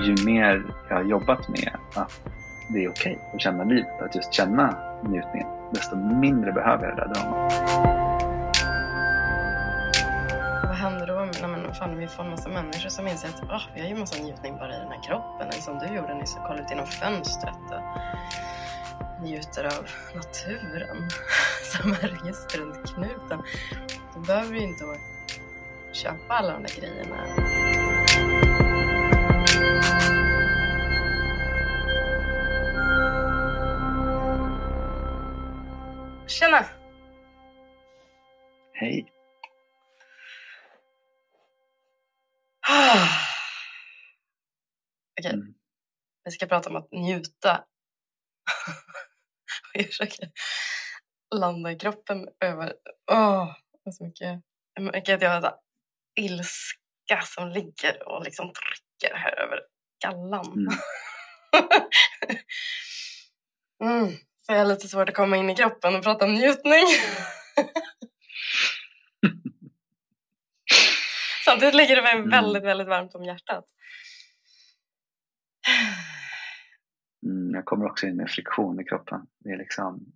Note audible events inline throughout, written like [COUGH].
Och ju mer jag har jobbat med att det är okej okay att känna livet, att just känna njutningen, desto mindre behöver jag det där dramat. Vad händer då när man, fan, vi får en massa människor som inser att oh, vi har ju massa njutning bara i den här kroppen, eller som du gjorde nyss, kolla ut genom fönstret och njuter av naturen [LAUGHS] som är just runt knuten. Då behöver vi inte köpa alla de där grejerna. Tjena! Hej! Okej, mm. vi ska prata om att njuta. [LAUGHS] jag försöker landa i kroppen över... Åh, oh, så mycket. mycket att jag har ilska som ligger och liksom trycker här över gallan. Mm. [LAUGHS] mm. Jag har lite svårt att komma in i kroppen och prata om njutning. [LAUGHS] Samtidigt ligger det mig mm. väldigt, väldigt varmt om hjärtat. Mm, jag kommer också in med friktion i kroppen. Det är liksom,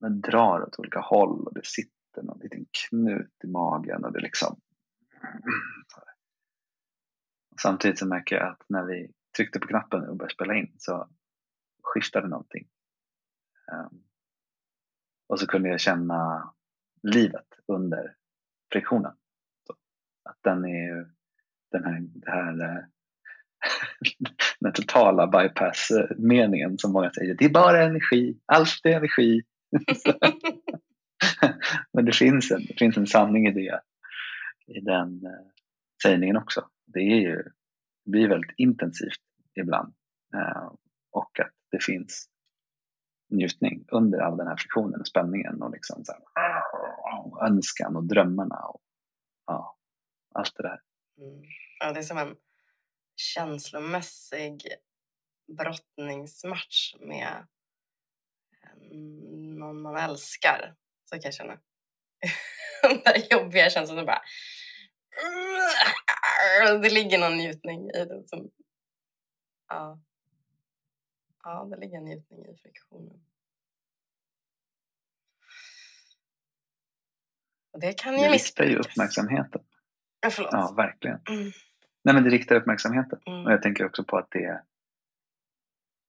man drar åt olika håll och det sitter någon liten knut i magen och det liksom Samtidigt så märker jag att när vi tryckte på knappen och började spela in så skiftade någonting. Ehm, och så kunde jag känna livet under friktionen. Så att den är ju den här, det här eh, [LAUGHS] den totala bypass-meningen som många säger, det är bara energi, allt är energi. [LAUGHS] Men det finns, en, det finns en sanning i det, i den eh, sägningen också. Det är ju, det blir väldigt intensivt ibland eh, och att det finns njutning under all den här friktionen och spänningen och liksom så här, och önskan och drömmarna och ja, allt det där. Mm. Ja, det är som en känslomässig brottningsmatch med någon man älskar. Så kan jag känna. [LAUGHS] De där jobbiga känslorna bara... Det ligger någon njutning i det. Som, ja ja, det ligger en njutning i friktionen. Och det kan ju missbrukas. Det riktar ju uppmärksamheten. Ja, förlåt. Ja, verkligen. Mm. Nej, men det riktar uppmärksamheten. Mm. Och jag tänker också på att det,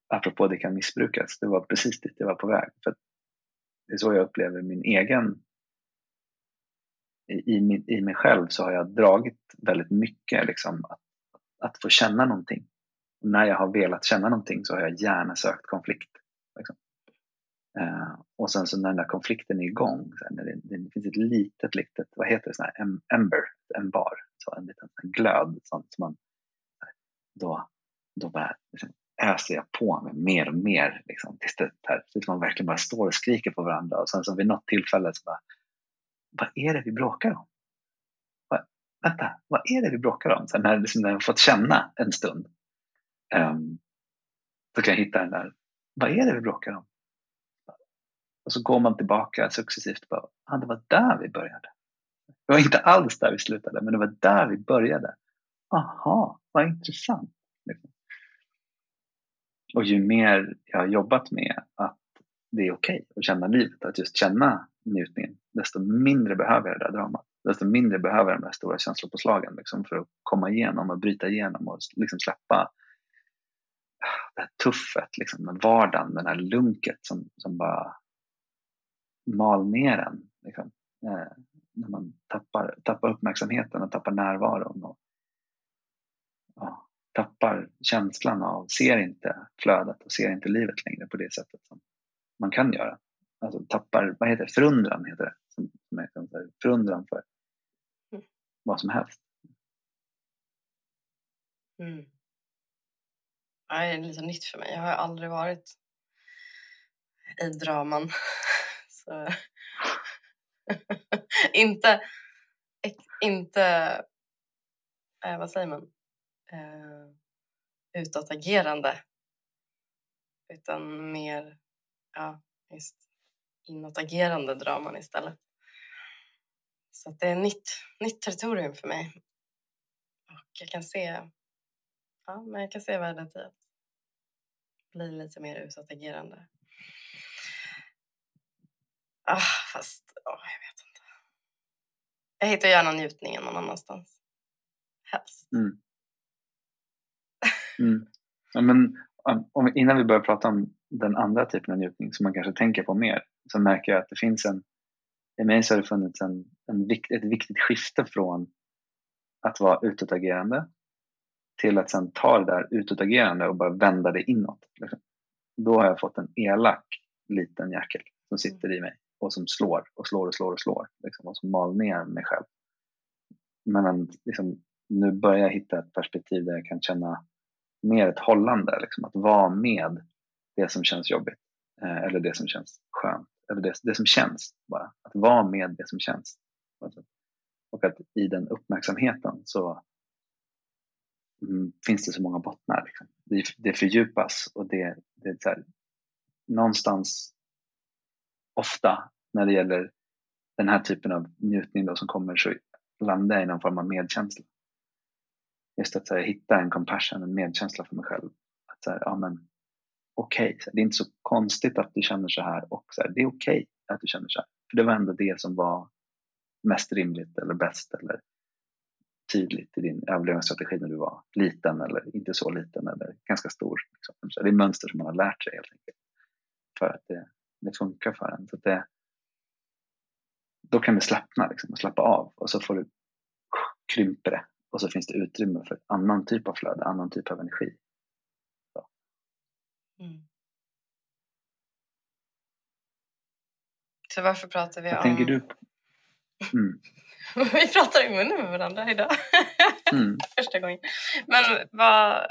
apropå det kan missbrukas, det var precis dit jag var på väg. För det är så jag upplever min egen i, i, i mig själv så har jag dragit väldigt mycket liksom, att, att få känna någonting. Och när jag har velat känna någonting så har jag gärna sökt konflikt. Liksom. Uh, och sen så när den där konflikten är igång, så när det, det finns ett litet, litet, vad heter det, sån här ember, en bar, så en liten glöd, sånt som man, då, då bara liksom, öser jag på med mer och mer liksom, tills, det, här, tills man verkligen bara står och skriker på varandra och sen så vid något tillfälle så bara, vad är det vi bråkar om? Vänta, vad är det vi bråkar om? Sen när, liksom, när jag fått känna en stund um, då kan jag hitta den där, vad är det vi bråkar om? Och så går man tillbaka successivt. Bara, ah, det var där vi började. Det var inte alls där vi slutade, men det var där vi började. Aha, vad intressant. Liksom. Och ju mer jag har jobbat med att det är okej okay att känna livet, att just känna njutningen, desto mindre behöver jag det där dramat. Desto mindre behöver jag de där stora känslopåslagen liksom, för att komma igenom och bryta igenom och liksom släppa det här tuffet, liksom, den vardagen, den här lunket som, som bara mal ner en. Liksom. Eh, när man tappar, tappar uppmärksamheten och tappar närvaron. Och, ja, tappar känslan av, ser inte flödet och ser inte livet längre på det sättet som man kan göra. Alltså tappar, vad heter det, förundran heter det. Som, som är, förundran för mm. vad som helst. Mm det är lite nytt för mig. Jag har aldrig varit i draman. [LAUGHS] Så... [LAUGHS] inte, inte eh, vad säger man, eh, utåtagerande utan mer ja, just inåtagerande draman istället. Så det är nytt, nytt territorium för mig. Och jag kan se ja, men jag kan se värdet typ i att bli lite mer utåtagerande. Ah, fast, oh, jag vet inte. Jag hittar gärna njutningen någon annanstans. Helst. Mm. Mm. Ja, men, om, innan vi börjar prata om den andra typen av njutning som man kanske tänker på mer så märker jag att det finns en i mig så har det funnits en, en, ett viktigt skifte från att vara utåtagerande till att sen ta det där utåtagerande och bara vända det inåt. Liksom. Då har jag fått en elak liten jäkel som sitter i mig och som slår och slår och slår och slår liksom, och som mal ner mig själv. Men liksom, nu börjar jag hitta ett perspektiv där jag kan känna mer ett hållande, liksom, att vara med det som känns jobbigt eh, eller det som känns skönt eller det, det som känns bara. Att vara med det som känns. Och att i den uppmärksamheten så Mm, finns det så många bottnar. Liksom. Det, det fördjupas och det, det är så här, någonstans ofta när det gäller den här typen av njutning då som kommer så landar jag i någon form av medkänsla. Just att här, hitta en compassion, en medkänsla för mig själv. Att så här, ja, men, okej, okay. det är inte så konstigt att du känner så här och så här, det är okej okay att du känner så här. För det var ändå det som var mest rimligt eller bäst eller tydligt i din överlevnadsstrategi när du var liten eller inte så liten eller ganska stor. Liksom. Det är mönster som man har lärt sig helt enkelt för att det, det funkar för en. Så det, då kan det slappna liksom, och slappa av och så får du krympa det och så finns det utrymme för annan typ av flöde, annan typ av energi. Så, mm. så varför pratar vi Vad om... tänker du? Mm. [LAUGHS] vi pratar i munnen med varandra idag. Mm. [LAUGHS] Första gången. Men vad...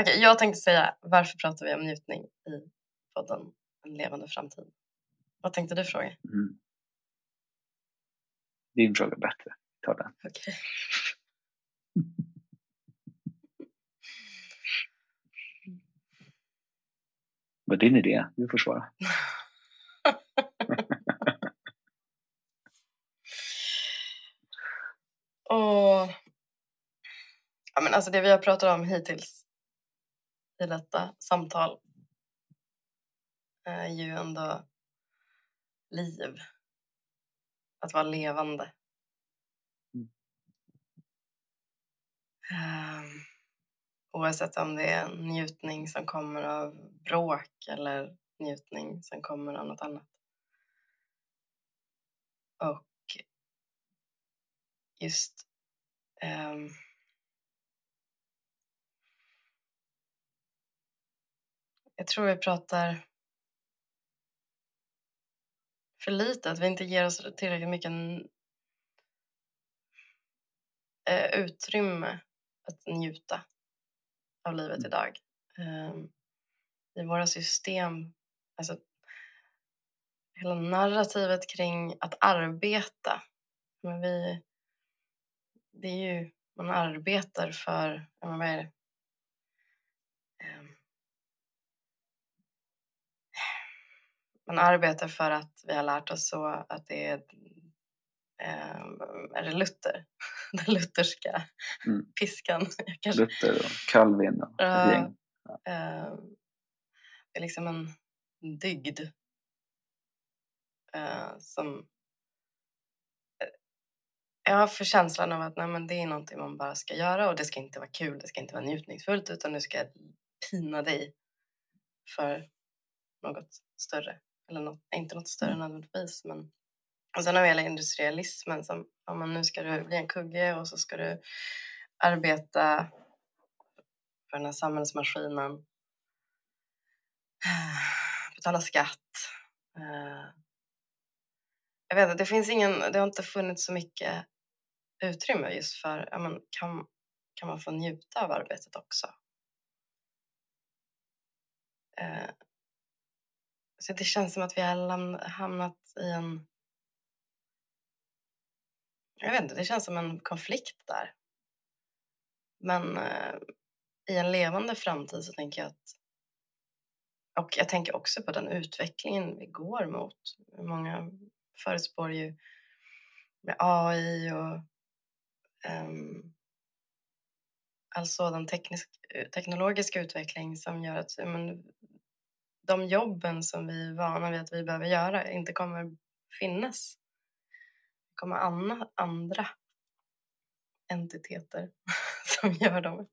Okay, jag tänkte säga varför pratar vi om njutning i podden En levande framtid? Vad tänkte du fråga? Mm. Din fråga är bättre. Ta den. Okay. Vad är din idé? Du får svara. [LAUGHS] Och, ja, men alltså det vi har pratat om hittills i detta samtal är ju ändå liv. Att vara levande. Mm. Um, oavsett om det är njutning som kommer av bråk eller njutning som kommer av något annat. Och just um, jag tror vi pratar för lite, att vi inte ger oss tillräckligt mycket uh, utrymme att njuta av livet mm. idag. Um, I våra system, alltså hela narrativet kring att arbeta. Men vi, det är ju, man arbetar för, vad är det? Ehm. Man arbetar för att vi har lärt oss så att det är, ehm, är det Luther? [LAUGHS] Den lutherska mm. piskan. [LAUGHS] Kanske. Luther och Calvin och. Ja. Ehm, det är liksom en dygd eh, som jag för känslan av att nej, men det är någonting man bara ska göra och det ska inte vara kul, det ska inte vara njutningsfullt utan du ska pina dig för något större. Eller något, inte något större mm. nödvändigtvis men och sen har vi hela industrialismen som, ja men nu ska du bli en kugge och så ska du arbeta för den här samhällsmaskinen. Betala skatt. Eh, jag vet inte, det finns ingen, det har inte funnits så mycket utrymme just för, ja, men kan, kan man få njuta av arbetet också? Eh, så det känns som att vi har hamnat i en, jag vet inte, det känns som en konflikt där. Men eh, i en levande framtid så tänker jag att och jag tänker också på den utvecklingen vi går mot. Många förutspår ju med AI och all sådan teknisk, teknologisk utveckling som gör att men, de jobben som vi är vana vid att vi behöver göra inte kommer finnas. Det kommer andra, andra entiteter [LAUGHS] som gör dem. Kan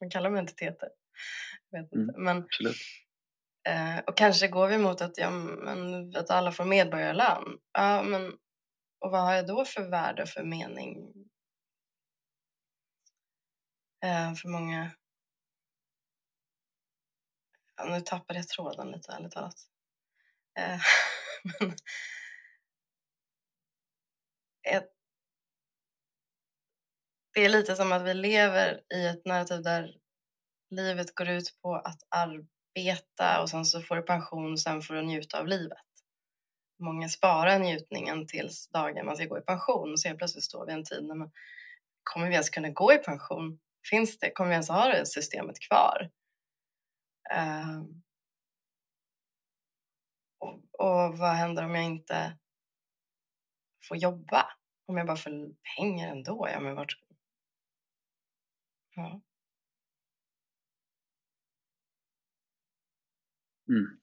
man kalla dem entiteter? Jag vet inte. Mm, men, absolut. Eh, och kanske går vi mot att, ja, men, att alla får medborgarlön. Ja, men, och vad har jag då för värde och för mening? Eh, för många... Ja, nu tappade jag tråden lite, ärligt talat. Eh, [LAUGHS] men, eh, det är lite som att vi lever i ett narrativ där livet går ut på att arbeta och sen så får du pension och sen får du njuta av livet. Många sparar njutningen tills dagen man ska gå i pension och så helt plötsligt står vi i en tid när man kommer vi ens kunna gå i pension? Finns det? Kommer vi ens ha det systemet kvar? Uh, och, och vad händer om jag inte får jobba? Om jag bara får pengar ändå? Ja, men vart... Ja. Mm.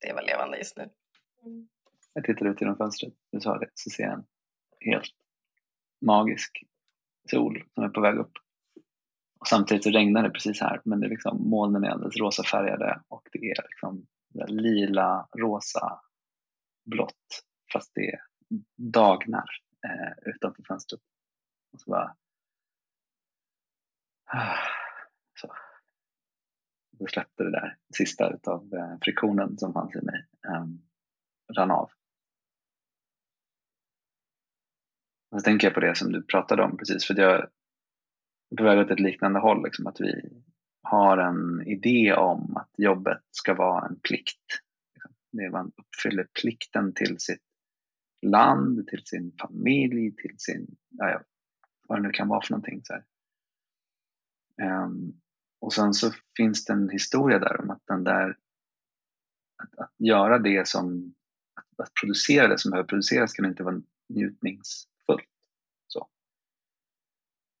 Det var levande just nu. Mm. Jag tittar ut genom fönstret, du sa det, så ser jag en helt magisk sol som är på väg upp. Och samtidigt så regnar det precis här, men det är liksom, molnen är alldeles rosa färgade och det är liksom lila, rosa, blått, fast det är dagnar eh, utanför fönstret. Och så bara [SIGHS] så. Då släppte det där sista av eh, friktionen som fanns i mig. Eh, rann av. Och så tänker jag på det som du pratade om precis, för jag är på väg åt ett liknande håll, liksom, att vi har en idé om att jobbet ska vara en plikt. Det är man uppfyller plikten till sitt land, till sin familj, till sin, ja, vad det nu kan vara för någonting. Så här. Um, och sen så finns det en historia där om att den där att, att göra det som att, att, producera det som behöver produceras kan inte vara njutnings,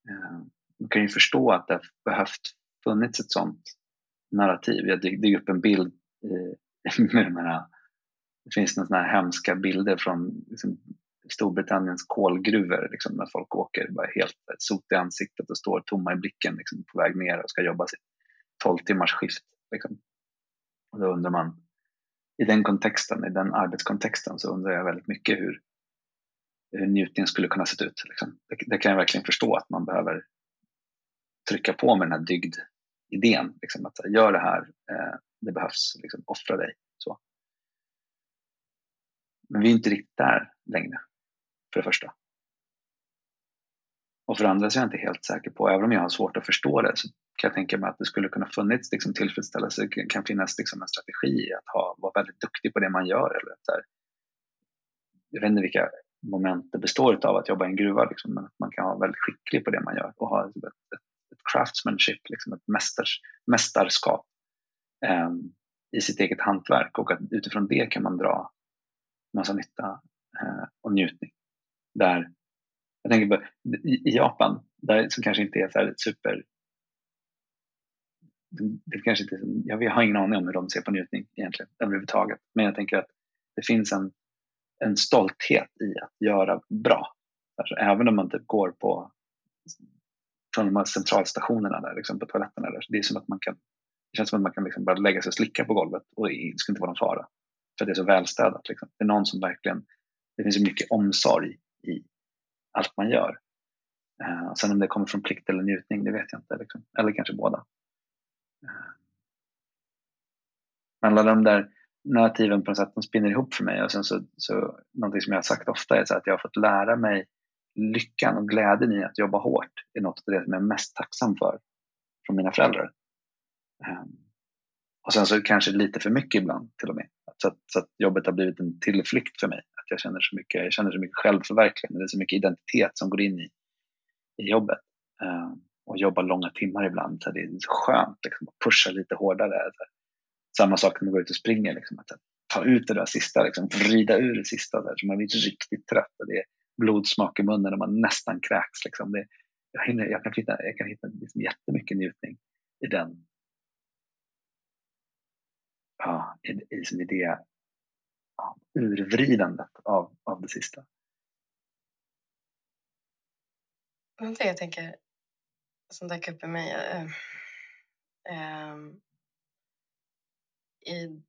Eh, man kan ju förstå att det har behövt funnits ett sånt narrativ. Jag dök upp en bild eh, [LAUGHS] med de här, det finns några hemska bilder från liksom, Storbritanniens kolgruvor liksom, när folk åker bara helt sot i ansiktet och står tomma i blicken liksom, på väg ner och ska jobba sitt 12 timmars skift. Liksom. Och då undrar man, i den kontexten, i den arbetskontexten så undrar jag väldigt mycket hur, hur njutningen skulle kunna se ut. Liksom. Det, det, kan jag verkligen förstå att man behöver trycka på med den här dygd-idén. Liksom, att gör det här, eh, det behövs, liksom, offra dig. Så. Men vi är inte riktigt där längre för det första. Och för det andra så är jag inte helt säker på, även om jag har svårt att förstå det, så kan jag tänka mig att det skulle kunna funnits liksom, tillfredsställelse, det kan finnas liksom, en strategi att ha, vara väldigt duktig på det man gör. Eller så här. Jag vet inte vilka momentet består av att jobba i en gruva, liksom, men att man kan vara väldigt skicklig på det man gör och ha ett, ett, ett craftsmanship, liksom, ett mästers, mästarskap eh, i sitt eget hantverk och att utifrån det kan man dra massa nytta eh, och njutning. Där, jag tänker på i Japan, där som kanske inte är så super det kanske inte, jag har ingen aning om hur de ser på njutning egentligen överhuvudtaget. Men jag tänker att det finns en, en stolthet i att göra bra. Alltså, även om man typ går på från de här centralstationerna där, liksom på toaletterna. Där. Det, är som att man kan, det känns som att man kan liksom bara lägga sig och slicka på golvet och det ska inte vara någon fara. För det är så välstädat. Liksom. Det är någon som verkligen, det finns så mycket omsorg i allt man gör. Uh, sen om det kommer från plikt eller njutning, det vet jag inte. Liksom. Eller kanske båda. Uh. Men alla de där narrativen på något sätt, de spinner ihop för mig. Och sen så, så, någonting som jag har sagt ofta är så att jag har fått lära mig lyckan och glädjen i att jobba hårt är något av det som jag är mest tacksam för från mina föräldrar. Ehm, och sen så kanske lite för mycket ibland till och med. Så att, så att jobbet har blivit en tillflykt för mig jag känner så mycket, jag känner så mycket självförverkligande, det är så mycket identitet som går in i, i jobbet. Ehm, och jobba långa timmar ibland, så det är skönt liksom, att pusha lite hårdare. Samma sak när man går ut och springer, liksom, att ta ut det där sista, liksom, vrida ur det sista där, så man blir riktigt trött. Och det är blodsmak i munnen och man nästan kräks. Liksom. Det, jag, hinner, jag kan hitta, jag kan hitta liksom jättemycket njutning i den ja, i, i, liksom i det ja, urvridandet av, av det sista. Någonting jag tänker som dök upp i mig äh, äh, i,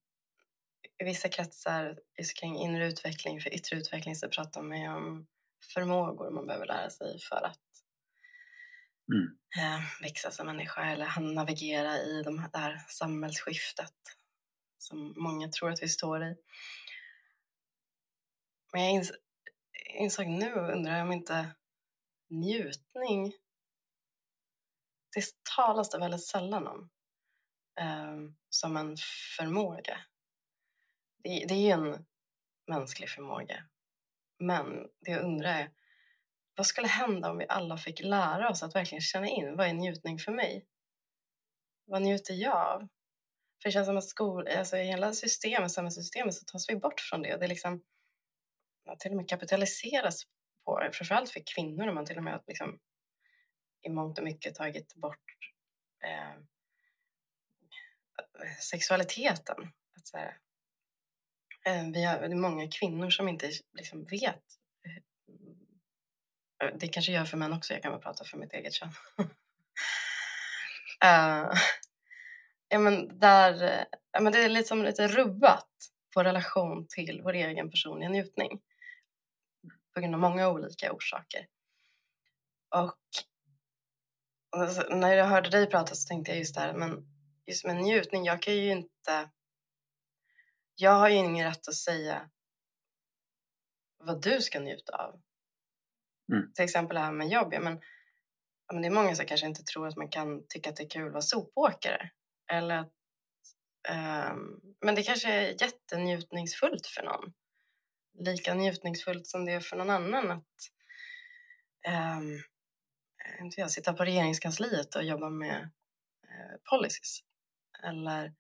vissa kretsar just kring inre utveckling för yttre utveckling så pratar man ju om förmågor man behöver lära sig för att mm. äh, växa som människa eller navigera i de här, det här samhällsskiftet som många tror att vi står i. Men jag ins insåg nu, undrar jag om inte njutning, det talas det väldigt sällan om eh, som en förmåga. Det, det är ju en mänsklig förmåga. Men det jag undrar är, vad skulle hända om vi alla fick lära oss att verkligen känna in, vad är njutning för mig? Vad njuter jag av? För det känns som att skol, alltså i hela systemet, samhällssystemet så tas vi bort från det. Det är liksom, ja, till och med kapitaliseras på, framförallt för kvinnor när man till och med liksom, i mångt och mycket tagit bort eh, sexualiteten. Att så här, eh, vi har, det är många kvinnor som inte liksom vet. Eh, eh, det kanske gör för män också, jag kan bara prata för mitt eget kön. uh, [LAUGHS] ja, men där, ja, men det är liksom lite rubbat på relation till vår egen personliga njutning på grund av många olika orsaker. Och, och när jag hörde dig prata så tänkte jag just där, men just med njutning, jag kan ju inte jag har ju ingen rätt att säga vad du ska njuta av. Mm. Till exempel det här med jobb. Ja, men, ja, men det är många som kanske inte tror att man kan tycka att det är kul att vara sopåkare. Eller att, um, men det kanske är jättenjutningsfullt för någon lika njutningsfullt som det är för någon annan att um, inte jag, sitta på regeringskansliet och jobba med uh, policies. Eller,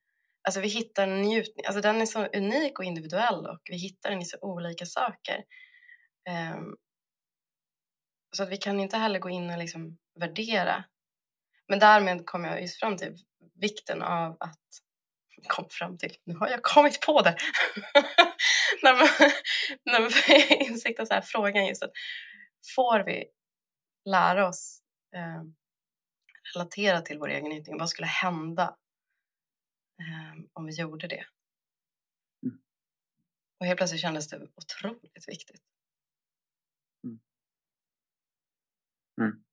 alltså vi hittar en njutning, alltså den är så unik och individuell och vi hittar den i så olika saker. Um, så att vi kan inte heller gå in och liksom värdera. Men därmed kom jag just fram till vikten av att [LAUGHS] kom fram till, nu har jag kommit på det. [LAUGHS] när man, när man [LAUGHS] insikten så här, frågan just att får vi lära oss eh, relatera till vår egen njutning? Vad skulle hända om vi gjorde det? Mm. Och helt plötsligt kändes det otroligt viktigt. Mm. Mm.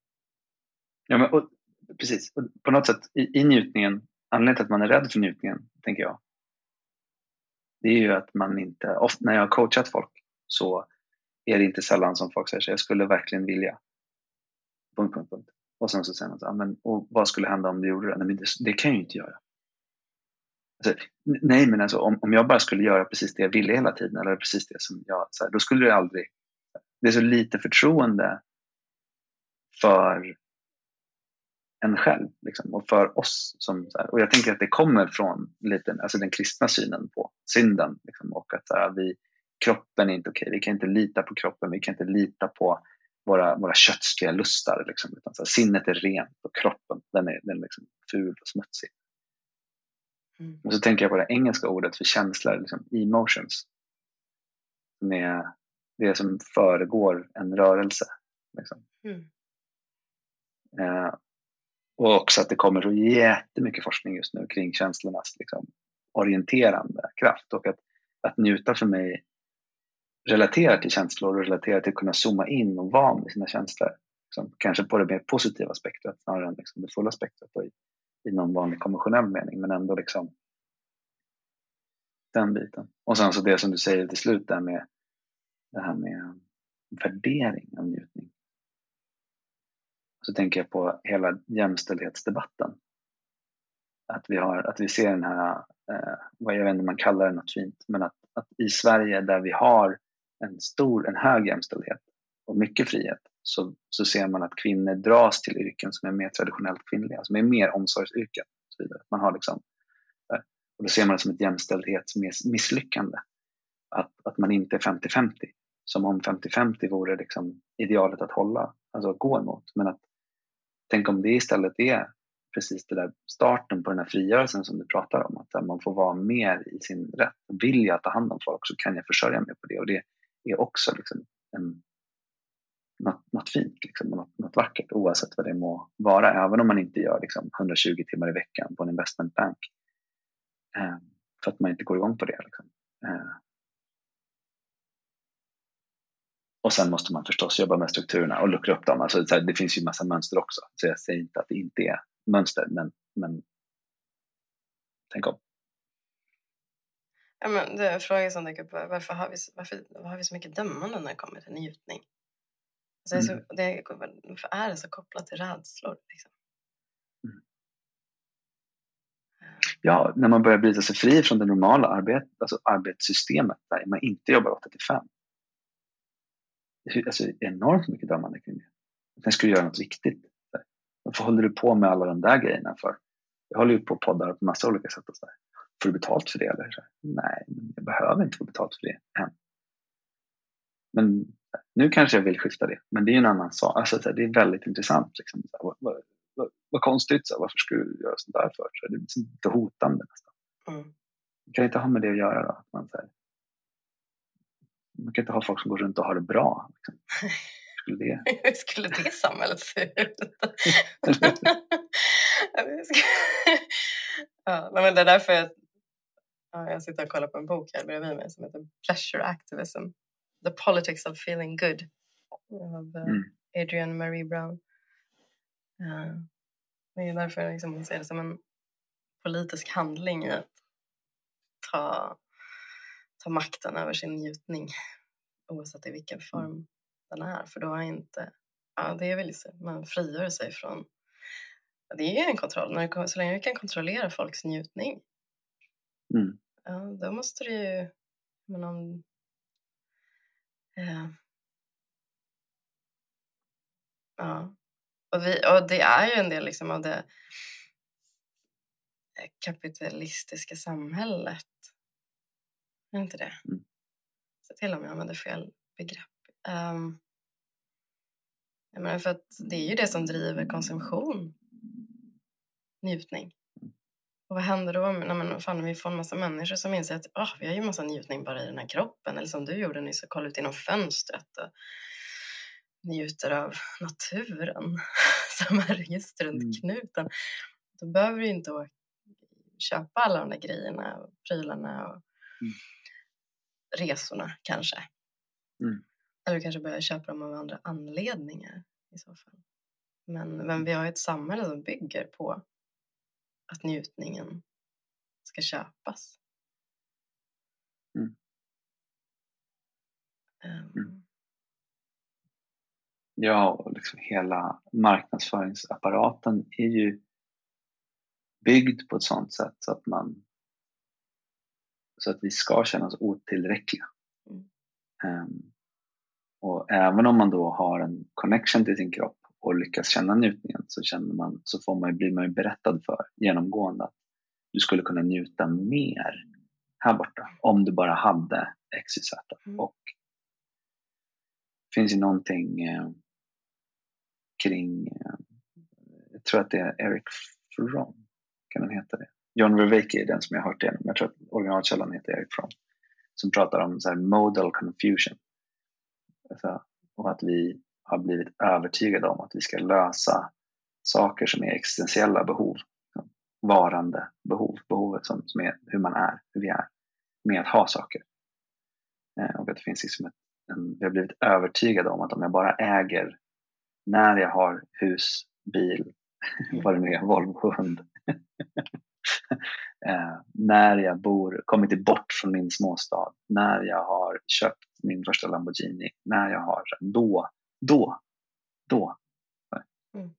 Ja, men, och, precis. På något sätt i, i njutningen, anledningen till att man är rädd för njutningen, tänker jag, det är ju att man inte, ofta när jag har coachat folk så är det inte sällan som folk säger så jag skulle verkligen vilja. Punkt, punkt, punkt. Och sen så säger man så men, och vad skulle hända om du gjorde det? Nej, men det, det kan jag ju inte göra. Alltså, nej, men alltså, om, om jag bara skulle göra precis det jag ville hela tiden, eller precis det som jag, så här, då skulle det aldrig... Det är så lite förtroende för en själv liksom, och för oss. Som, här, och jag tänker att det kommer från lite, alltså den kristna synen på synden liksom, och att här, vi, kroppen är inte okej. Vi kan inte lita på kroppen, vi kan inte lita på våra, våra köttsliga lustar. Liksom, utan, så här, sinnet är rent och kroppen den är, den är liksom ful och smutsig. Mm. Och så tänker jag på det engelska ordet för känslor, liksom, emotions. Som är det som föregår en rörelse. Liksom. Mm. Eh, och också att det kommer så jättemycket forskning just nu kring känslornas liksom, orienterande kraft och att, att njuta för mig relaterar till känslor och relaterar till att kunna zooma in och vara med sina känslor. Liksom, kanske på det mer positiva spektrat snarare än liksom det fulla spektrat i, i någon vanlig konventionell mening men ändå liksom den biten. Och sen så det som du säger till slut där med det här med värdering av njutning så tänker jag på hela jämställdhetsdebatten. Att vi, har, att vi ser den här, eh, vad jag vet inte om man kallar det något fint, men att, att i Sverige där vi har en stor, en hög jämställdhet och mycket frihet så, så ser man att kvinnor dras till yrken som är mer traditionellt kvinnliga, som är mer omsorgsyrken. Och så vidare. Man har liksom, eh, och då ser man det som ett jämställdhetsmisslyckande. Att, att man inte är 50-50 som om 50-50 vore liksom idealet att hålla, alltså att gå emot. Men att tänk om det istället är precis det där starten på den här frigörelsen som du pratar om, att man får vara mer i sin rätt. Vill jag ta hand om folk så kan jag försörja mig på det och det är också liksom en, något, något fint, liksom, något, något vackert oavsett vad det må vara, även om man inte gör liksom, 120 timmar i veckan på en investmentbank. Eh, för att man inte går igång på det. Liksom. Eh, Och sen måste man förstås jobba med strukturerna och luckra upp dem. Alltså, det finns ju massa mönster också, så jag säger inte att det inte är mönster, men, men tänk om. Ja, men det är en fråga som dyker upp. Varför har, vi, varför, varför har vi så mycket dömande när det kommer till njutning? Alltså, mm. det, varför är det så kopplat till rädslor? Liksom? Mm. Ja, när man börjar bryta sig fri från det normala arbet, alltså arbetssystemet där man inte jobbar 8 till 5 alltså, enormt mycket dömande kring det. Sen ska du göra något viktigt. Varför håller du på med alla de där grejerna för? Jag håller ju på och poddar på massa olika sätt. Och så där. Får du betalt för det? Eller? Så Nej, jag behöver inte få betalt för det än. Men nu kanske jag vill skifta det, men det är en annan sak. Alltså, det är väldigt intressant. Liksom. Vad, vad, vad, vad konstigt, så varför skulle du göra sånt där för? Så det är lite hotande nästan. Mm. Det kan inte ha med det att göra. Då, att man, så här, man kan inte ha folk som går runt och har det bra. Liksom. [LAUGHS] Skulle det... Hur skulle det samhället se ut? [LAUGHS] ja, men det är därför jag, ja, jag sitter och kollar på en bok här bredvid mig som heter Pleasure Activism. The Politics of Feeling Good av uh, mm. Adrienne Marie Brown. Uh, det är därför liksom ser det som en politisk handling i att ta ta makten över sin njutning oavsett i vilken form mm. den är. För då är inte, ja det är väl så, man frigör sig från, det är ju en kontroll, när det, så länge du kan kontrollera folks njutning. Mm. Ja, då måste du ju, men om, eh, ja. Och, vi, och det är ju en del liksom av det kapitalistiska samhället är inte det? Mm. Så till om jag använder fel begrepp. Um, jag menar för att det är ju det som driver konsumtion. Njutning. Och vad händer då när man, fan, vi får en massa människor som inser att oh, vi har ju massa njutning bara i den här kroppen. Eller som du gjorde nyss, kolla ut genom fönstret och njuter av naturen [LAUGHS] som är just runt mm. knuten. Då behöver du inte köpa alla de där grejerna och prylarna och mm resorna kanske. Mm. Eller kanske börja köpa dem av andra anledningar i så fall. Men, men vi har ett samhälle som bygger på att njutningen ska köpas. Mm. Um. Ja, och liksom hela marknadsföringsapparaten är ju byggd på ett sådant sätt så att man så att vi ska känna oss otillräckliga. Mm. Um, och även om man då har en connection till sin kropp och lyckas känna njutningen så, känner man, så får man, blir man ju berättad för genomgående att du skulle kunna njuta mer här borta om du bara hade XYZ. Mm. Och det finns ju någonting eh, kring, eh, jag tror att det är Eric Fromm, kan den heta det? John Vervaeke är den som jag har hört igenom. Jag tror att originalkällan heter Eric Fromm. Som pratar om så modal confusion. Alltså, och att vi har blivit övertygade om att vi ska lösa saker som är existentiella behov. Varande behov, behovet som, som är hur man är, hur vi är, med att ha saker. Eh, och att det finns liksom ett, en, vi har blivit övertygade om att om jag bara äger, när jag har hus, bil, vad det nu är, Volvo, hund, [LAUGHS] eh, när jag bor, kommit bort från min småstad, när jag har köpt min första Lamborghini, när jag har, då, då, då. Mm.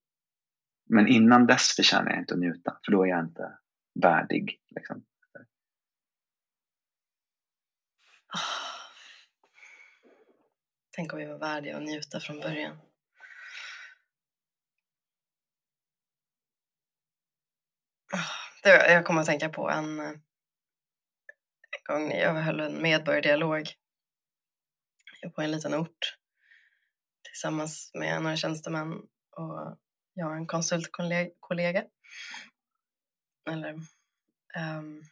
Men innan dess förtjänar jag inte att njuta, för då är jag inte värdig. Liksom. Tänk om vi var värdiga att njuta från början. Det, jag kommer att tänka på en, en gång jag höll en medborgardialog på en liten ort tillsammans med några tjänstemän och jag och en konsultkollega. Eller, um,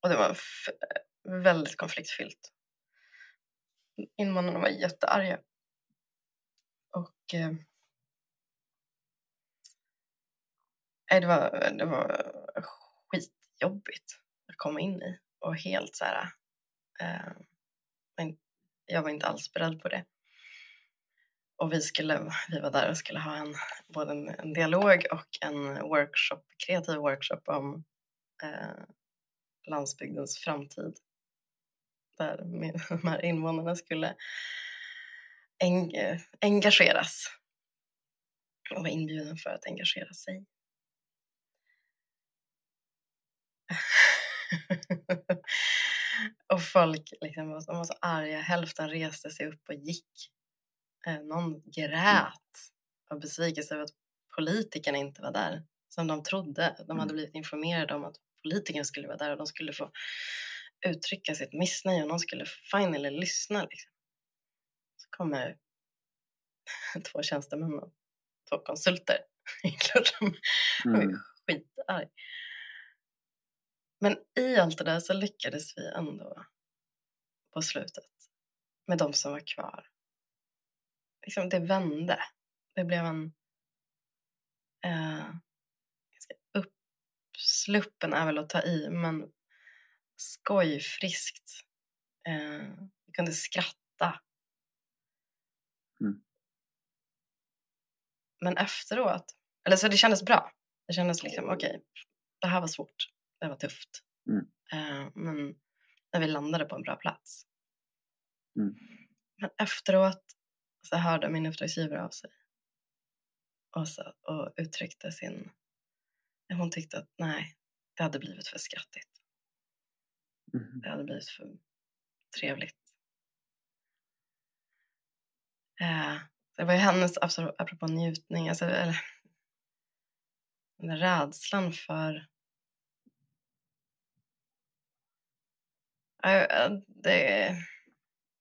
och det var väldigt konfliktfyllt. Invånarna var jättearga. Och eh, det, var, det var skitjobbigt att komma in i och helt så här. Eh, jag var inte alls beredd på det. Och vi, skulle, vi var där och skulle ha en, både en, en dialog och en workshop, kreativ workshop om eh, landsbygdens framtid. Där [LAUGHS] de här invånarna skulle eng, eh, engageras och var inbjuden för att engagera sig. [LAUGHS] och folk liksom, var, var så arga, hälften reste sig upp och gick. Eh, någon grät av besvikelse över att politikerna inte var där som de trodde. De hade mm. blivit informerade om att politikerna skulle vara där och de skulle få uttrycka sitt missnöje och någon skulle finally lyssna. Liksom. Så kommer [LAUGHS] två tjänstemän och två konsulter. [LAUGHS] Klart de mm. är skitarg. Men i allt det där så lyckades vi ändå på slutet med de som var kvar. Liksom det vände. Det blev en eh, uppsluppen är väl att ta i, men skojfriskt. Eh, vi kunde skratta. Mm. Men efteråt, eller så det kändes bra. Det kändes liksom, okej, okay, det här var svårt, det var tufft. Mm. Eh, men när vi landade på en bra plats. Mm. Men efteråt så hörde min uppdragsgivare av sig och, så, och uttryckte sin... Hon tyckte att nej, det hade blivit för skrattigt. Mm. Det hade blivit för trevligt. Eh, det var ju hennes, apropå njutning, alltså, eller, den rädslan för det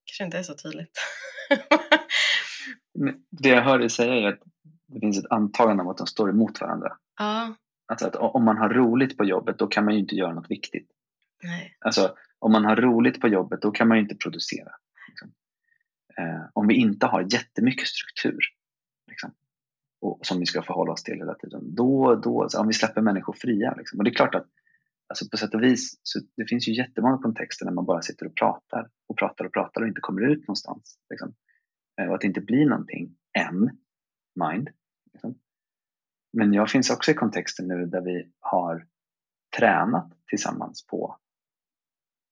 kanske inte är så tydligt. [LAUGHS] det jag hör dig säga är att det finns ett antagande om att de står emot varandra. Ja. Alltså att om man har roligt på jobbet då kan man ju inte göra något viktigt. Nej. Alltså om man har roligt på jobbet då kan man ju inte producera. Liksom. Eh, om vi inte har jättemycket struktur liksom, och, som vi ska förhålla oss till hela tiden, då, då alltså, om vi släpper människor fria. Liksom. Och det är klart att alltså på sätt och vis, så det finns ju jättemånga kontexter när man bara sitter och pratar och pratar och pratar och inte kommer ut någonstans. Liksom. Eh, och att det inte blir någonting än, mind. Liksom. Men jag finns också i kontexten nu där vi har tränat tillsammans på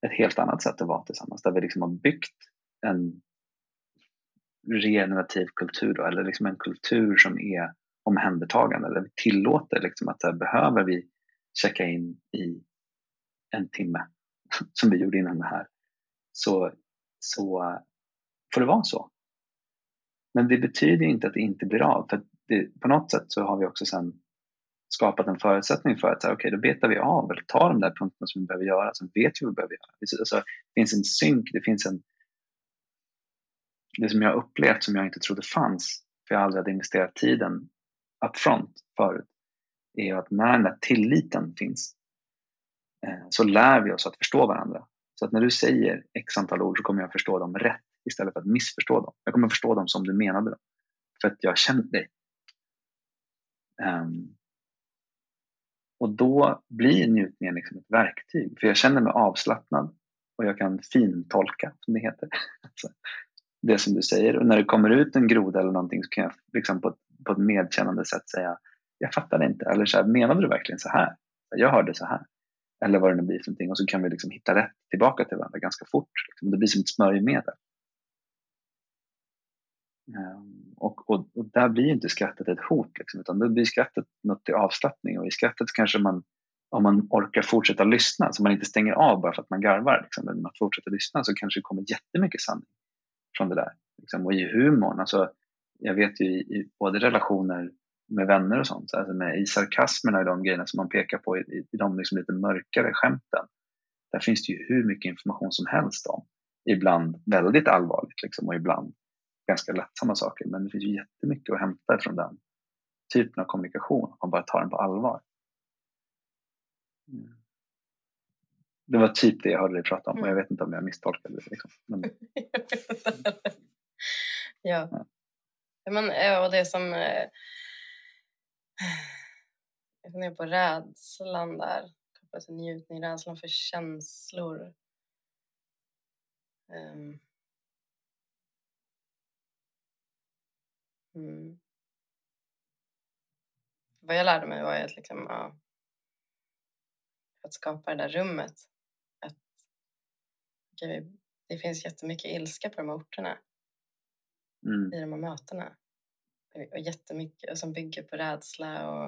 ett helt annat sätt att vara tillsammans. Där vi liksom har byggt en regenerativ kultur då, eller liksom en kultur som är omhändertagande. Där vi tillåter liksom att här, behöver vi checka in i en timme [LAUGHS] som vi gjorde innan det här så, så får det vara så. Men det betyder inte att det inte blir av. För det, på något sätt så har vi också sen skapat en förutsättning för att okej, okay, då betar vi av eller tar de där punkterna som vi behöver göra, sen vet vi vad vi behöver göra. Alltså, det finns en synk, det finns en... Det som jag har upplevt som jag inte trodde fanns, för jag aldrig hade investerat tiden up front förut, är att när den där tilliten finns eh, så lär vi oss att förstå varandra. Så att när du säger x antal ord så kommer jag förstå dem rätt istället för att missförstå dem. Jag kommer förstå dem som du menade dem. För att jag känner dig. Um, och då blir njutningen liksom ett verktyg. För jag känner mig avslappnad och jag kan fintolka, som det heter. Alltså, det som du säger. Och när det kommer ut en groda eller någonting så kan jag liksom på, ett, på ett medkännande sätt säga jag fattar det inte. Eller så här, menade du verkligen så här? Jag hörde så här. Eller vad det nu blir för någonting. Och så kan vi liksom hitta rätt tillbaka till varandra ganska fort. Liksom, det blir som ett smörjmedel. Ehm, och, och, och, där blir inte skrattet ett hot, liksom, utan då blir skrattet något till avslappning. Och i skrattet kanske man, om man orkar fortsätta lyssna, så man inte stänger av bara för att man garvar, liksom, men man fortsätter lyssna så kanske det kommer jättemycket sanning från det där. Liksom. Och i humorn, alltså, jag vet ju i, i både relationer med vänner och sånt, alltså med, i sarkasmerna och de grejerna som man pekar på i, i de liksom lite mörkare skämten, där finns det ju hur mycket information som helst om ibland väldigt allvarligt liksom, och ibland ganska lättsamma saker. Men det finns ju jättemycket att hämta från den typen av kommunikation om man bara tar den på allvar. Mm. Det var typ det jag hörde dig prata om och jag mm. vet inte om jag misstolkade det. Liksom. Men... [LAUGHS] ja. ja. Men, och det som... Eh, jag funderar på rädslan där, kopplat till njutning, rädslan för känslor. Um. Mm. Vad jag lärde mig var att liksom, ja, att skapa det där rummet. Att, okay, det finns jättemycket ilska på de här orterna. Mm. I de här mötena. Och jättemycket som bygger på rädsla och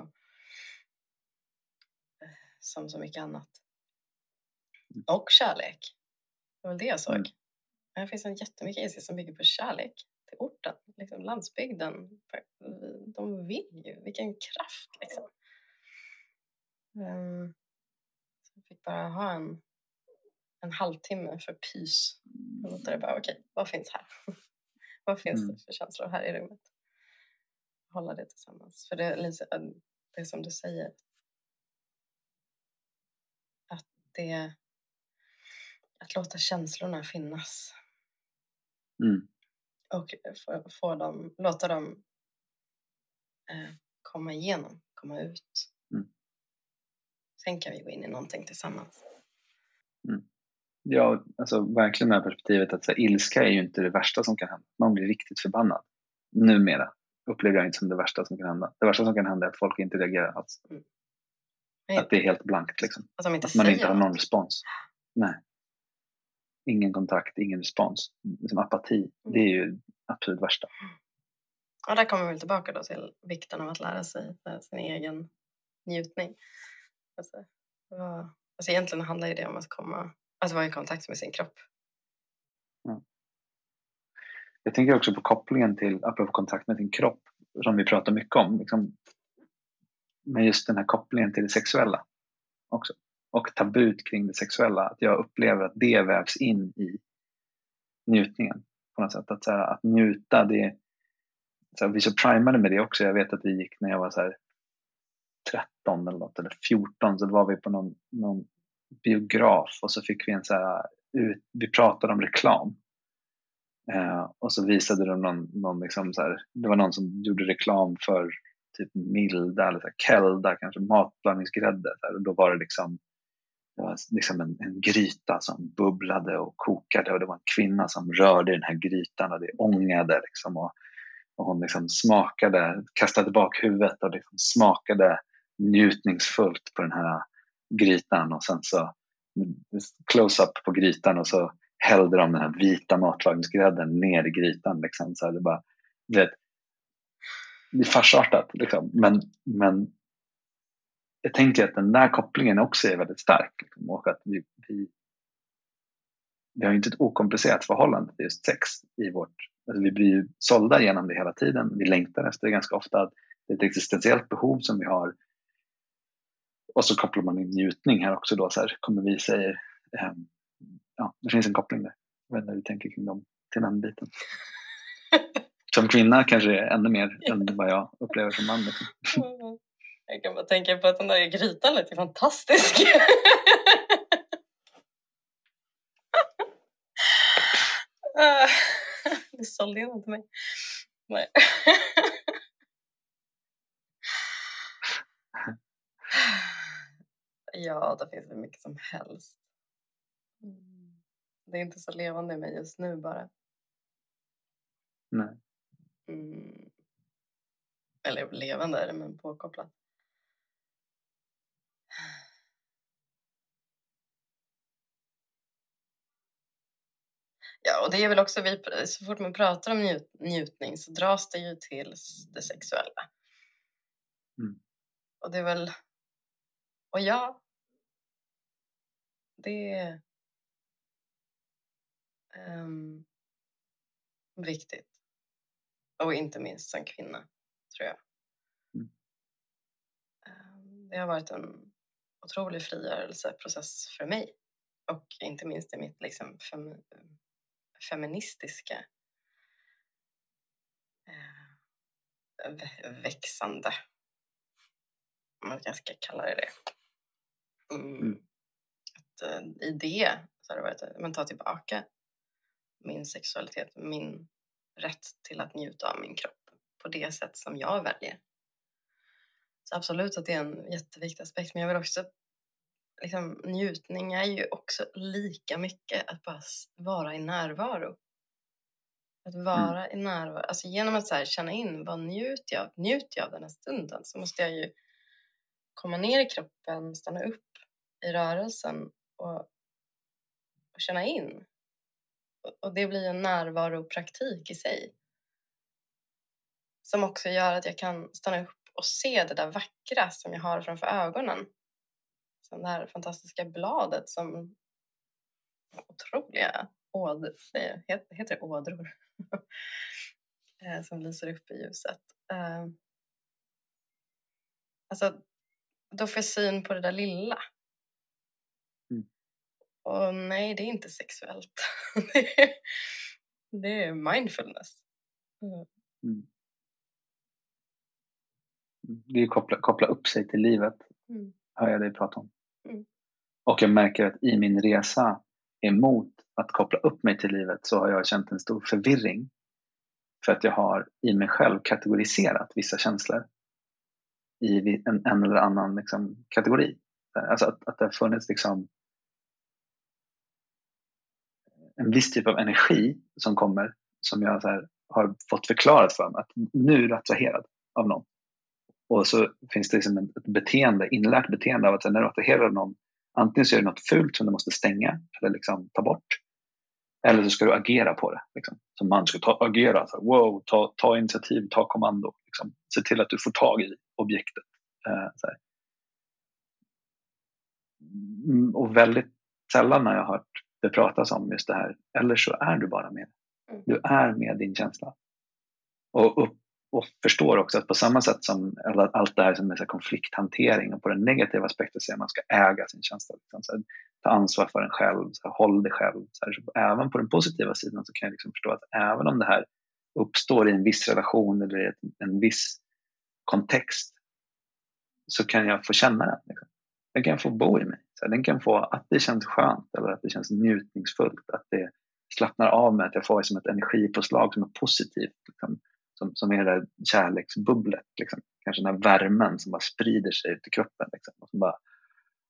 eh, som så mycket annat. Mm. Och kärlek. Det var det jag såg. Mm. Här finns en jättemycket ilska som bygger på kärlek till orten, liksom landsbygden. De vill ju, vilken kraft liksom. Um, fick bara ha en, en halvtimme för pys. Och låta det bara, okej, okay, vad finns här? [LAUGHS] vad finns mm. det för känslor här i rummet? Hålla det tillsammans. För det är lite det är som du säger. Att det att låta känslorna finnas. Mm. Och få, få dem, låta dem eh, komma igenom, komma ut. Sen kan vi gå in i någonting tillsammans. Mm. Ja, alltså verkligen med perspektivet att så här, ilska är ju inte det värsta som kan hända. Man blir riktigt förbannad. Numera upplever jag inte som det värsta som kan hända. Det värsta som kan hända är att folk inte reagerar alls. Mm. Att det är helt blankt liksom. Att, inte att man inte har någon respons. Nej. Ingen kontakt, ingen respons. Liksom apati, mm. det är ju absolut värsta. Och där kommer vi tillbaka då till vikten av att lära sig sin egen njutning. Alltså, alltså egentligen handlar det om att komma, att vara i kontakt med sin kropp. Mm. Jag tänker också på kopplingen till, apropå kontakt med sin kropp, som vi pratar mycket om. Liksom, men just den här kopplingen till det sexuella också. Och tabut kring det sexuella. Att jag upplever att det vävs in i njutningen på något sätt. Att, så här, att njuta, det så här, vi är så primade med det också. Jag vet att vi gick när jag var så här, 13 eller något, eller 14 så var vi på någon, någon biograf och så fick vi en så här, vi pratade om reklam. Eh, och så visade de någon, någon liksom så här, det var någon som gjorde reklam för typ Milda eller så här, Kelda, kanske matblandningsgrädde. Och då var det liksom, det var liksom en, en, gryta som bubblade och kokade och det var en kvinna som rörde i den här grytan och det ångade. Liksom och, och hon liksom smakade, kastade bak huvudet och liksom smakade njutningsfullt på den här grytan och sen så close-up på grytan och så hällde de den här vita matlagningsgrädden ner i grytan. Liksom. Så det, bara, vet, det är farsartat liksom. men, men jag tänker att den där kopplingen också är väldigt stark. Liksom. Och att vi, vi, vi har inte ett okomplicerat förhållande till just sex i vårt... Alltså vi blir ju sålda genom det hela tiden. Vi längtar efter det ganska ofta. Det är ett existentiellt behov som vi har och så kopplar man in njutning här också då, så här, kommer vi säger, eh, ja, det finns en koppling där. Jag vet inte hur du tänker kring dem, till den biten. [LAUGHS] Som kvinna kanske är ännu mer än vad jag upplever som man. Liksom. Jag kan bara tänka på att den där grytan lät fantastisk. [LAUGHS] Du sålde in till mig. Nej. Ja, det finns det mycket som helst. Det är inte så levande i mig just nu bara. Nej. Mm. Eller levande är det, men påkopplat. Ja, och det är väl också vi, så fort man pratar om njut, njutning så dras det ju till det sexuella. Mm. Och det är väl, och ja, det är um, viktigt. Och inte minst som kvinna, tror jag. Mm. Um, det har varit en otrolig frigörelseprocess för mig och inte minst i mitt liksom, fem, feministiska eh, växande. Man ska kalla det det. Mm. mm. Att, eh, I det så har det varit att ta tillbaka min sexualitet, min rätt till att njuta av min kropp på det sätt som jag väljer. Så absolut att det är en jätteviktig aspekt men jag vill också liksom, njutning är ju också lika mycket att bara vara i närvaro. Att vara mm. i närvaro, alltså genom att här, känna in vad njuter jag av? Njuter jag av den här stunden? Så måste jag ju komma ner i kroppen, stanna upp i rörelsen och, och känna in. Och, och det blir en närvaropraktik i sig. Som också gör att jag kan stanna upp och se det där vackra som jag har framför ögonen. Som det här fantastiska bladet som otroliga ådror, heter det ådror? [LAUGHS] Eh, som lyser upp i ljuset. Eh, alltså, då får jag syn på det där lilla. Mm. Och nej, det är inte sexuellt. [LAUGHS] det, är, mindfulness. Mm. Mm. Det är koppla, koppla upp sig till livet, mm. hör jag dig prata om. Mm. Och jag märker att i min resa emot att koppla upp mig till livet så har jag känt en stor förvirring. För att jag har i mig själv kategoriserat vissa känslor i en, en eller annan liksom, kategori. Alltså att, att det har funnits liksom en viss typ av energi som kommer som jag här, har fått förklarat för mig att nu är du attraherad av någon. Och så finns det liksom ett beteende, inlärt beteende av att när du attraherar någon antingen så är det något fult som du måste stänga eller liksom ta bort. Eller så ska du agera på det. Liksom. Som man ska ta, agera. Så, wow, ta, ta initiativ, ta kommando. Liksom. Se till att du får tag i objektet. Eh, mm, och väldigt sällan har jag hört det pratas om just det här. Eller så är du bara med. Mm. Du är med din känsla. Och, och, och förstår också att på samma sätt som allt det här som är konflikthantering och på den negativa aspekten så är att man ska äga sin känsla. Liksom, så här, ta ansvar för den själv, så här, håll dig själv. Så här, så även på den positiva sidan så kan jag liksom förstå att även om det här uppstår i en viss relation eller i en viss kontext så kan jag få känna den. Liksom. Den kan få bo i mig. Så den kan få att det känns skönt eller att det känns njutningsfullt. Att det slappnar av mig, att jag får som ett energipåslag som är positivt. Liksom, som, som är det där kärleksbubblet. Liksom. Kanske den här värmen som bara sprider sig ut i kroppen. Liksom, och, bara,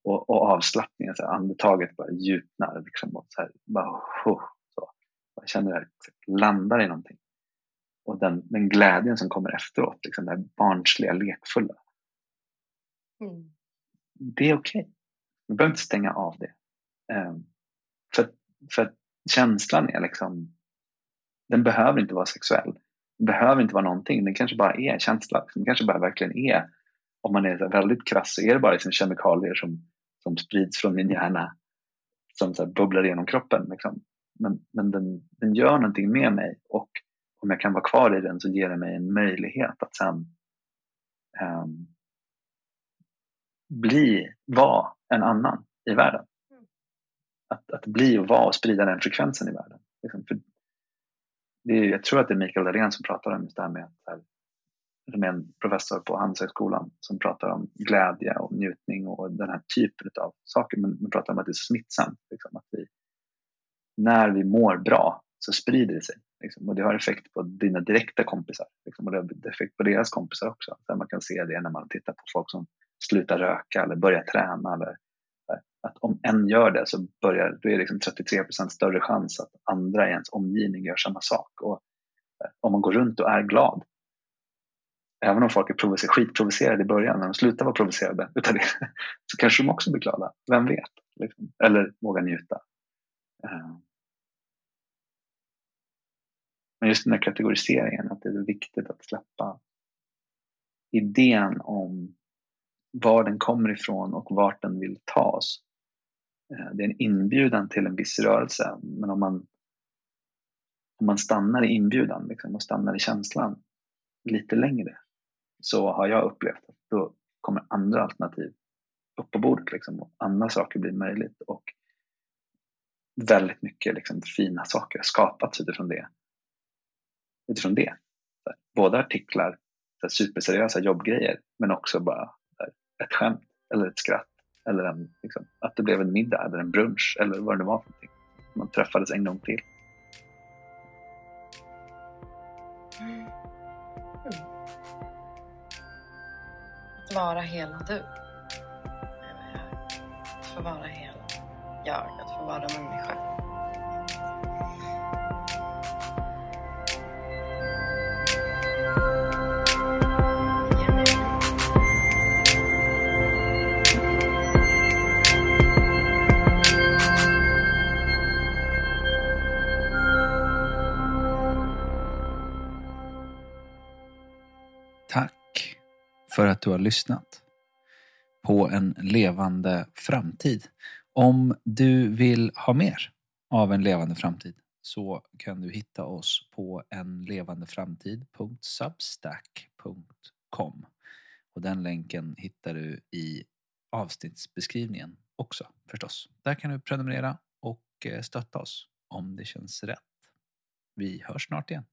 och, och avslappningen, så här, andetaget bara djupnar. Liksom, och så här, bara, oh, så. Jag känner att jag landar i någonting. Och den, den glädjen som kommer efteråt, liksom, det här barnsliga, lekfulla. Mm. Det är okej. Okay. Vi behöver inte stänga av det. Um, för, för känslan är liksom, den behöver inte vara sexuell. Behöver inte vara någonting. Den kanske bara är en känsla. Den kanske bara verkligen är, om man är väldigt krass, så är det bara liksom kemikalier som, som sprids från min hjärna som så bubblar genom kroppen. Liksom. Men, men den, den gör någonting med mig och om jag kan vara kvar i den så ger det mig en möjlighet att sen um, bli, vara en annan i världen. Mm. Att, att bli och vara och sprida den frekvensen i världen. Liksom, för det är, jag tror att det är Mikael Dahlén som pratar om just det här med som är en professor på Handelshögskolan som pratar om glädje och njutning och den här typen av saker. Men man pratar om att det är smittsamt. Liksom, att vi, när vi mår bra så sprider det sig. Liksom, och det har effekt på dina direkta kompisar liksom, och det har effekt på deras kompisar också. Där man kan se det när man tittar på folk som slutar röka eller börjar träna. Eller, att om en gör det så börjar, då är det liksom 33% större chans att andra i ens omgivning gör samma sak. Och eh, om man går runt och är glad, även om folk är provocer skitprovocerade i början, när de slutar vara provocerade utav det, [LAUGHS] så kanske de också blir glada. Vem vet? Liksom. Eller vågar njuta. Eh. Men just den här kategoriseringen, att det är viktigt att släppa idén om var den kommer ifrån och vart den vill ta oss. Eh, det är en inbjudan till en viss rörelse men om man, om man stannar i inbjudan liksom, och stannar i känslan lite längre så har jag upplevt att då kommer andra alternativ upp på bordet liksom, och andra saker blir möjligt. Och väldigt mycket liksom, fina saker har skapats utifrån det. Utifrån det. Både artiklar, superseriösa jobbgrejer, men också bara ett skämt eller ett skratt. Eller en, liksom, att det blev en middag eller en brunch eller vad det nu var för någonting. Man träffades en gång till. Mm. Att vara hela du. Att få vara hela jag, att få vara människa. För att du har lyssnat på en levande framtid. Om du vill ha mer av en levande framtid så kan du hitta oss på enlevandeframtid.substack.com och den länken hittar du i avsnittsbeskrivningen också förstås. Där kan du prenumerera och eh, stötta oss om det känns rätt. Vi hörs snart igen.